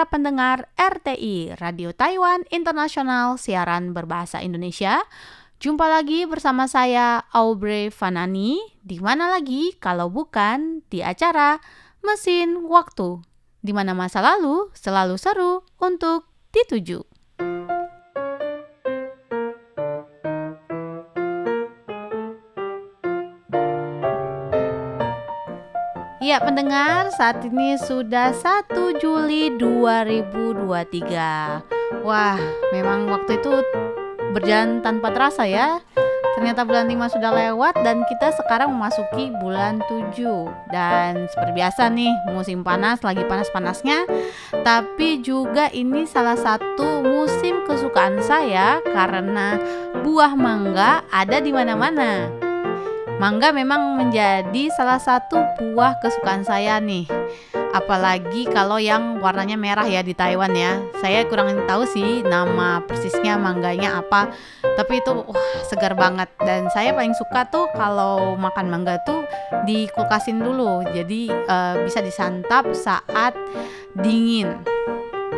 para pendengar RTI Radio Taiwan Internasional siaran berbahasa Indonesia. Jumpa lagi bersama saya Aubrey Fanani. Di mana lagi kalau bukan di acara Mesin Waktu, di mana masa lalu selalu seru untuk dituju. Ya pendengar, saat ini sudah 1 Juli 2023 Wah, memang waktu itu berjalan tanpa terasa ya. Ternyata bulan 5 sudah lewat dan kita sekarang memasuki bulan 7 Dan seperti biasa nih, musim panas lagi panas-panasnya. Tapi juga ini salah satu musim kesukaan saya Karena buah mangga ada di mana-mana Mangga memang menjadi salah satu buah kesukaan saya nih. Apalagi kalau yang warnanya merah ya di Taiwan ya. Saya kurang tahu sih nama persisnya mangganya apa. Tapi itu wah segar banget dan saya paling suka tuh kalau makan mangga tuh dikulkasin dulu. Jadi eh, bisa disantap saat dingin.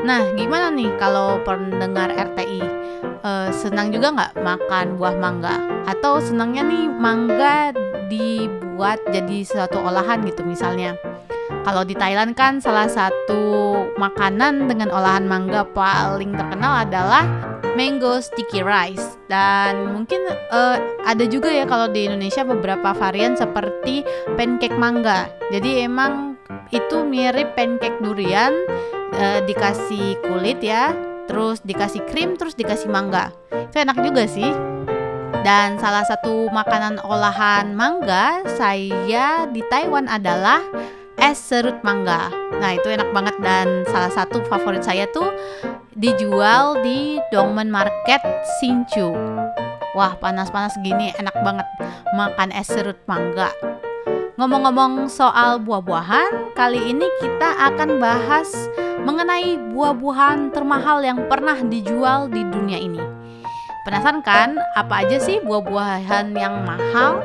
Nah, gimana nih kalau pendengar RTI? Eh, senang juga nggak makan buah mangga? Atau senangnya nih mangga dibuat jadi suatu olahan gitu misalnya? Kalau di Thailand kan salah satu makanan dengan olahan mangga paling terkenal adalah mango sticky rice dan mungkin eh, ada juga ya kalau di Indonesia beberapa varian seperti pancake mangga. Jadi emang itu mirip pancake durian eh, dikasih kulit ya, terus dikasih krim, terus dikasih mangga. Itu enak juga sih. Dan salah satu makanan olahan mangga saya di Taiwan adalah es serut mangga. Nah, itu enak banget dan salah satu favorit saya tuh dijual di Dongmen Market Sinchu. Wah, panas-panas gini enak banget makan es serut mangga. Ngomong-ngomong soal buah-buahan, kali ini kita akan bahas mengenai buah-buahan termahal yang pernah dijual di dunia ini. Penasaran kan apa aja sih buah-buahan yang mahal?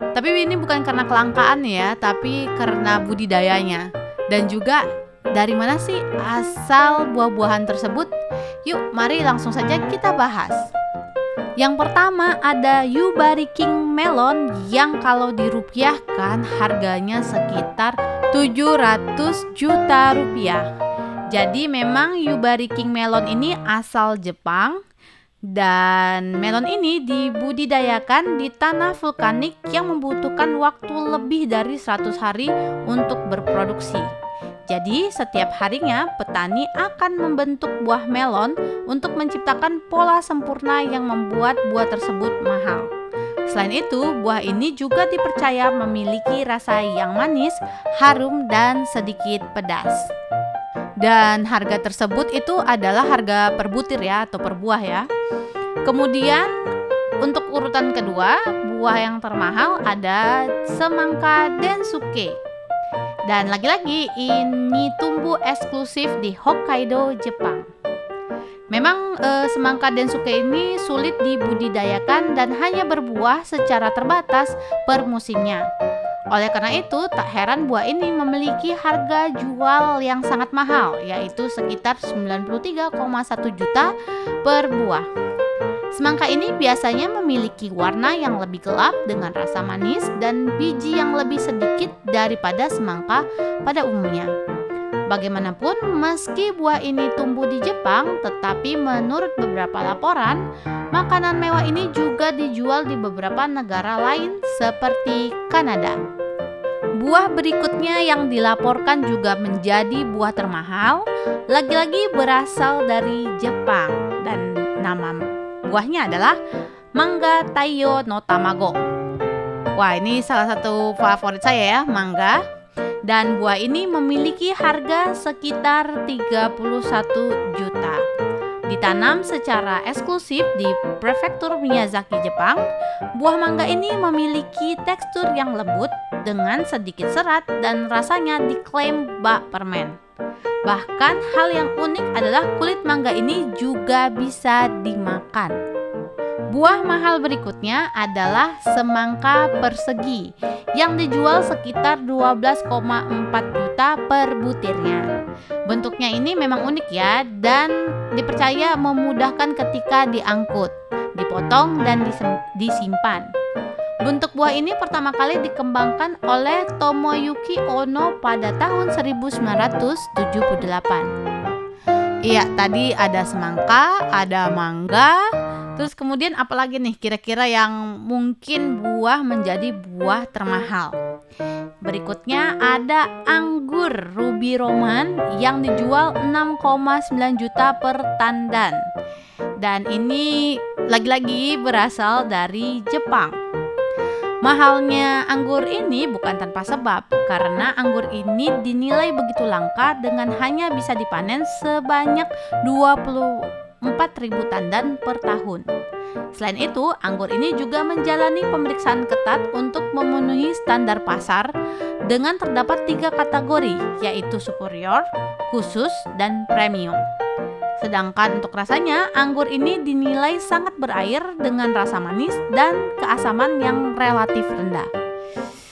Tapi ini bukan karena kelangkaan ya, tapi karena budidayanya. Dan juga dari mana sih asal buah-buahan tersebut? Yuk, mari langsung saja kita bahas. Yang pertama ada Yubari King Melon yang kalau dirupiahkan harganya sekitar 700 juta rupiah. Jadi memang Yubari King Melon ini asal Jepang dan melon ini dibudidayakan di tanah vulkanik yang membutuhkan waktu lebih dari 100 hari untuk berproduksi. Jadi, setiap harinya petani akan membentuk buah melon untuk menciptakan pola sempurna yang membuat buah tersebut mahal. Selain itu, buah ini juga dipercaya memiliki rasa yang manis, harum, dan sedikit pedas. Dan harga tersebut itu adalah harga per butir ya atau per buah ya. Kemudian untuk urutan kedua, buah yang termahal ada semangka densuke. Dan lagi-lagi ini tumbuh eksklusif di Hokkaido, Jepang. Memang eh, semangka densuke ini sulit dibudidayakan dan hanya berbuah secara terbatas per musimnya. Oleh karena itu, tak heran buah ini memiliki harga jual yang sangat mahal, yaitu sekitar 93,1 juta per buah. Semangka ini biasanya memiliki warna yang lebih gelap dengan rasa manis dan biji yang lebih sedikit daripada semangka pada umumnya. Bagaimanapun, meski buah ini tumbuh di Jepang, tetapi menurut beberapa laporan, makanan mewah ini juga dijual di beberapa negara lain seperti Kanada. Buah berikutnya yang dilaporkan juga menjadi buah termahal, lagi-lagi berasal dari Jepang dan nama buahnya adalah mangga taiyo no tamago. Wah, ini salah satu favorit saya ya, mangga. Dan buah ini memiliki harga sekitar 31 juta. Ditanam secara eksklusif di prefektur Miyazaki, Jepang, buah mangga ini memiliki tekstur yang lembut dengan sedikit serat dan rasanya diklaim bak permen. Bahkan hal yang unik adalah kulit mangga ini juga bisa dimakan. Buah mahal berikutnya adalah semangka persegi yang dijual sekitar 12,4 juta per butirnya. Bentuknya ini memang unik ya dan dipercaya memudahkan ketika diangkut, dipotong dan disimpan. Bentuk buah ini pertama kali dikembangkan oleh Tomoyuki Ono pada tahun 1978. Iya, tadi ada semangka, ada mangga, Terus kemudian apalagi nih kira-kira yang mungkin buah menjadi buah termahal. Berikutnya ada anggur ruby roman yang dijual 6,9 juta per tandan. Dan ini lagi-lagi berasal dari Jepang. Mahalnya anggur ini bukan tanpa sebab, karena anggur ini dinilai begitu langka dengan hanya bisa dipanen sebanyak 20 4.000 tandan per tahun. Selain itu, anggur ini juga menjalani pemeriksaan ketat untuk memenuhi standar pasar dengan terdapat tiga kategori, yaitu superior, khusus, dan premium. Sedangkan untuk rasanya, anggur ini dinilai sangat berair dengan rasa manis dan keasaman yang relatif rendah.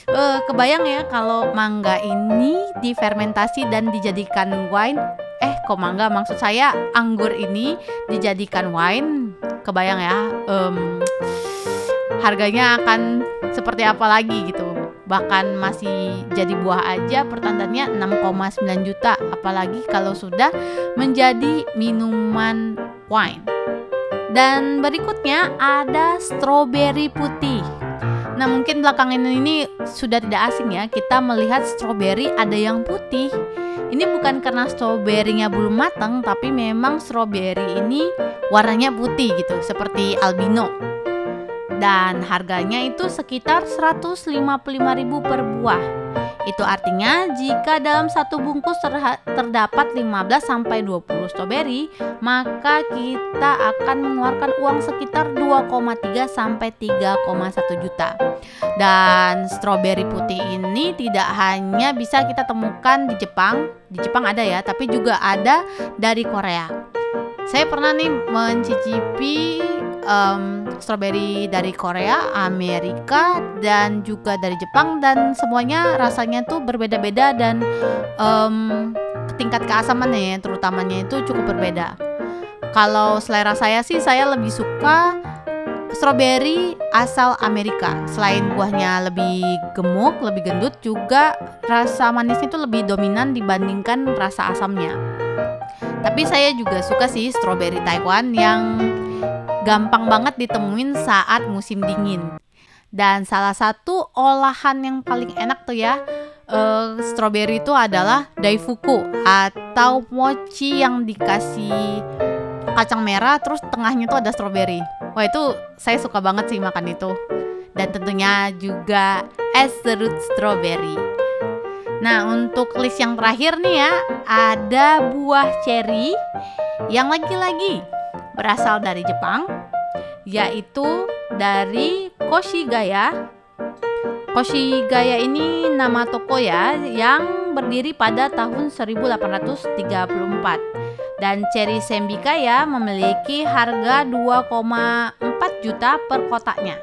Uh, kebayang ya kalau mangga ini difermentasi dan dijadikan wine kok mangga? Maksud saya anggur ini dijadikan wine. Kebayang ya um, harganya akan seperti apa lagi gitu. Bahkan masih jadi buah aja pertandannya 6,9 juta. Apalagi kalau sudah menjadi minuman wine. Dan berikutnya ada stroberi putih. Nah mungkin belakangan ini sudah tidak asing ya kita melihat stroberi ada yang putih ini bukan karena stroberinya belum matang, tapi memang stroberi ini warnanya putih gitu, seperti albino. Dan harganya itu sekitar 155.000 per buah. Itu artinya jika dalam satu bungkus terdapat 15 sampai 20 stroberi, maka kita akan mengeluarkan uang sekitar 2,3 sampai 3,1 juta. Dan stroberi putih ini tidak hanya bisa kita temukan di Jepang, di Jepang ada ya, tapi juga ada dari Korea. Saya pernah nih mencicipi um, strawberry dari Korea, Amerika, dan juga dari Jepang dan semuanya rasanya tuh berbeda-beda dan um, tingkat keasamannya ya, terutamanya itu cukup berbeda. Kalau selera saya sih saya lebih suka strawberry asal Amerika. Selain buahnya lebih gemuk, lebih gendut, juga rasa manisnya itu lebih dominan dibandingkan rasa asamnya. Tapi saya juga suka sih strawberry Taiwan yang gampang banget ditemuin saat musim dingin. Dan salah satu olahan yang paling enak tuh ya uh, strawberry itu adalah daifuku atau mochi yang dikasih kacang merah terus tengahnya tuh ada strawberry. Wah itu saya suka banget sih makan itu. Dan tentunya juga es serut strawberry. Nah, untuk list yang terakhir nih ya, ada buah cherry yang lagi-lagi berasal dari Jepang, yaitu dari Koshigaya. Koshigaya ini nama toko ya yang berdiri pada tahun 1834 dan cherry sembikaya memiliki harga 2,4 juta per kotaknya.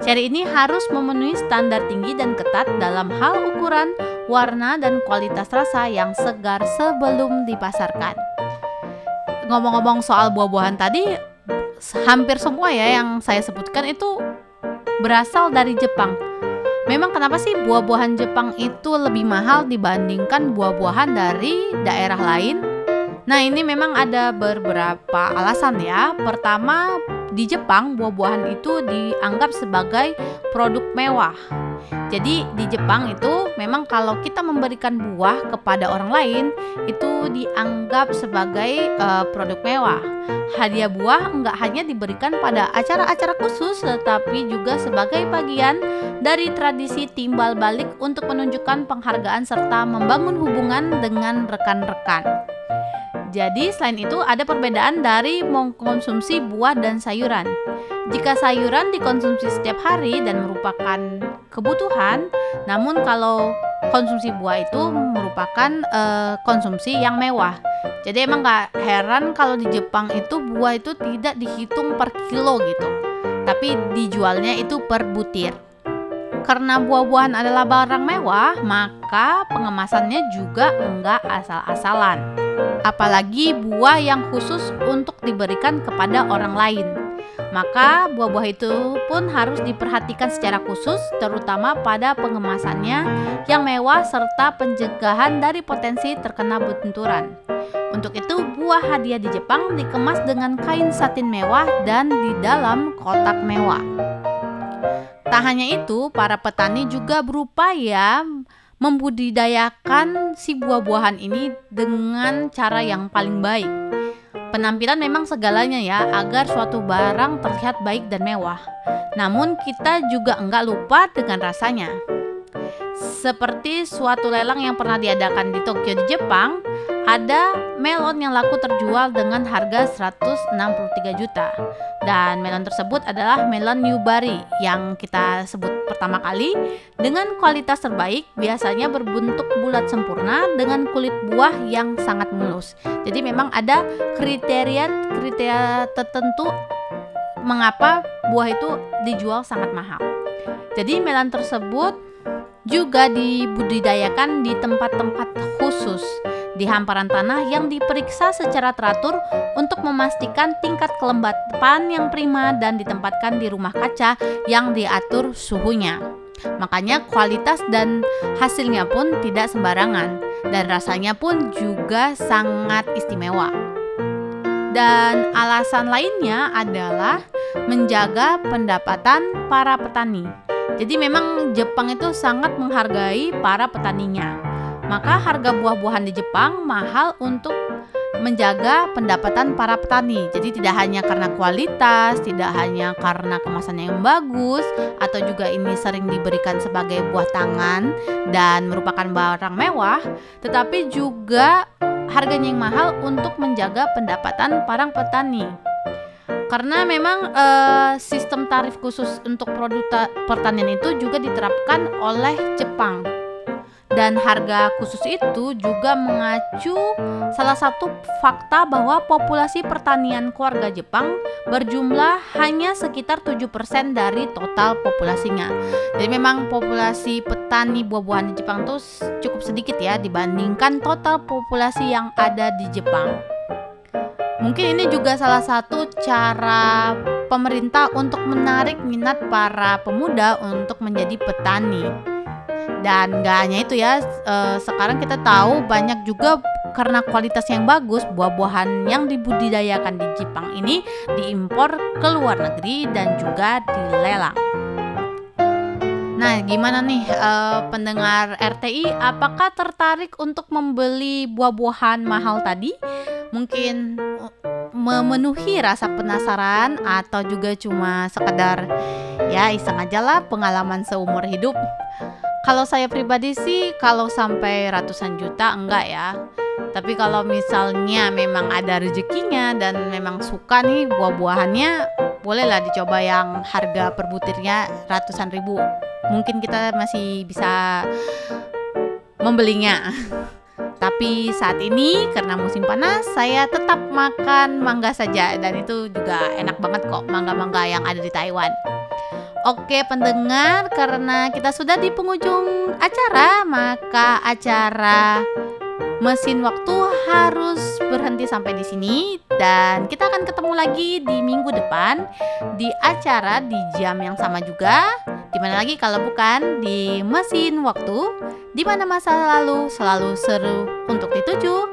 Cherry ini harus memenuhi standar tinggi dan ketat dalam hal ukuran, warna, dan kualitas rasa yang segar sebelum dipasarkan. Ngomong-ngomong soal buah-buahan tadi, hampir semua ya yang saya sebutkan itu berasal dari Jepang. Memang kenapa sih buah-buahan Jepang itu lebih mahal dibandingkan buah-buahan dari daerah lain? Nah, ini memang ada beberapa alasan ya. Pertama, di Jepang buah-buahan itu dianggap sebagai produk mewah. Jadi di Jepang itu memang kalau kita memberikan buah kepada orang lain itu dianggap sebagai uh, produk mewah. Hadiah buah enggak hanya diberikan pada acara-acara khusus tetapi juga sebagai bagian dari tradisi timbal balik untuk menunjukkan penghargaan serta membangun hubungan dengan rekan-rekan. Jadi selain itu ada perbedaan dari mengkonsumsi buah dan sayuran. Jika sayuran dikonsumsi setiap hari dan merupakan kebutuhan, namun kalau konsumsi buah itu merupakan uh, konsumsi yang mewah. Jadi emang gak heran kalau di Jepang itu buah itu tidak dihitung per kilo gitu, tapi dijualnya itu per butir. Karena buah-buahan adalah barang mewah, maka pengemasannya juga enggak asal-asalan. Apalagi buah yang khusus untuk diberikan kepada orang lain. Maka buah-buah itu pun harus diperhatikan secara khusus terutama pada pengemasannya yang mewah serta pencegahan dari potensi terkena benturan. Untuk itu, buah hadiah di Jepang dikemas dengan kain satin mewah dan di dalam kotak mewah. Tak hanya itu, para petani juga berupaya membudidayakan si buah-buahan ini dengan cara yang paling baik Penampilan memang segalanya ya, agar suatu barang terlihat baik dan mewah. Namun kita juga enggak lupa dengan rasanya. Seperti suatu lelang yang pernah diadakan di Tokyo di Jepang, ada melon yang laku terjual dengan harga 163 juta. Dan melon tersebut adalah melon Newberry yang kita sebut pertama kali dengan kualitas terbaik, biasanya berbentuk bulat sempurna dengan kulit buah yang sangat mulus. Jadi memang ada kriteria kriteria tertentu mengapa buah itu dijual sangat mahal. Jadi melon tersebut juga dibudidayakan di tempat-tempat khusus di hamparan tanah yang diperiksa secara teratur untuk memastikan tingkat kelembapan yang prima dan ditempatkan di rumah kaca yang diatur suhunya. Makanya kualitas dan hasilnya pun tidak sembarangan dan rasanya pun juga sangat istimewa. Dan alasan lainnya adalah menjaga pendapatan para petani. Jadi memang Jepang itu sangat menghargai para petaninya. Maka harga buah-buahan di Jepang mahal untuk menjaga pendapatan para petani. Jadi tidak hanya karena kualitas, tidak hanya karena kemasannya yang bagus, atau juga ini sering diberikan sebagai buah tangan dan merupakan barang mewah, tetapi juga harganya yang mahal untuk menjaga pendapatan para petani. Karena memang e, sistem tarif khusus untuk produk pertanian itu juga diterapkan oleh Jepang dan harga khusus itu juga mengacu salah satu fakta bahwa populasi pertanian keluarga Jepang berjumlah hanya sekitar 7% dari total populasinya. Jadi memang populasi petani buah-buahan di Jepang itu cukup sedikit ya dibandingkan total populasi yang ada di Jepang. Mungkin ini juga salah satu cara pemerintah untuk menarik minat para pemuda untuk menjadi petani. Dan gak hanya itu ya, uh, sekarang kita tahu banyak juga karena kualitas yang bagus, buah-buahan yang dibudidayakan di Jepang ini diimpor ke luar negeri dan juga dilelang. Nah, gimana nih uh, pendengar RTI? Apakah tertarik untuk membeli buah-buahan mahal tadi? Mungkin eh, memenuhi rasa penasaran atau juga cuma sekedar ya iseng aja lah pengalaman seumur hidup kalau saya pribadi sih kalau sampai ratusan juta enggak ya. Tapi kalau misalnya memang ada rezekinya dan memang suka nih buah-buahannya, bolehlah dicoba yang harga per butirnya ratusan ribu. Mungkin kita masih bisa membelinya. Tapi saat ini karena musim panas, saya tetap makan mangga saja dan itu juga enak banget kok mangga-mangga yang ada di Taiwan. Oke pendengar, karena kita sudah di penghujung acara, maka acara mesin waktu harus berhenti sampai di sini dan kita akan ketemu lagi di minggu depan di acara di jam yang sama juga. Di mana lagi kalau bukan di mesin waktu, di mana masa lalu selalu seru untuk dituju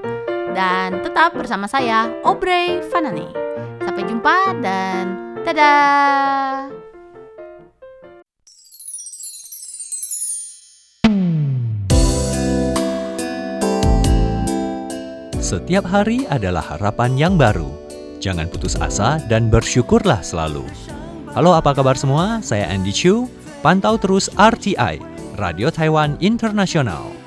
dan tetap bersama saya Obrey Fanani. Sampai jumpa dan dadah. Setiap hari adalah harapan yang baru. Jangan putus asa dan bersyukurlah selalu. Halo apa kabar semua? Saya Andy Chu. Pantau terus RTI, Radio Taiwan Internasional.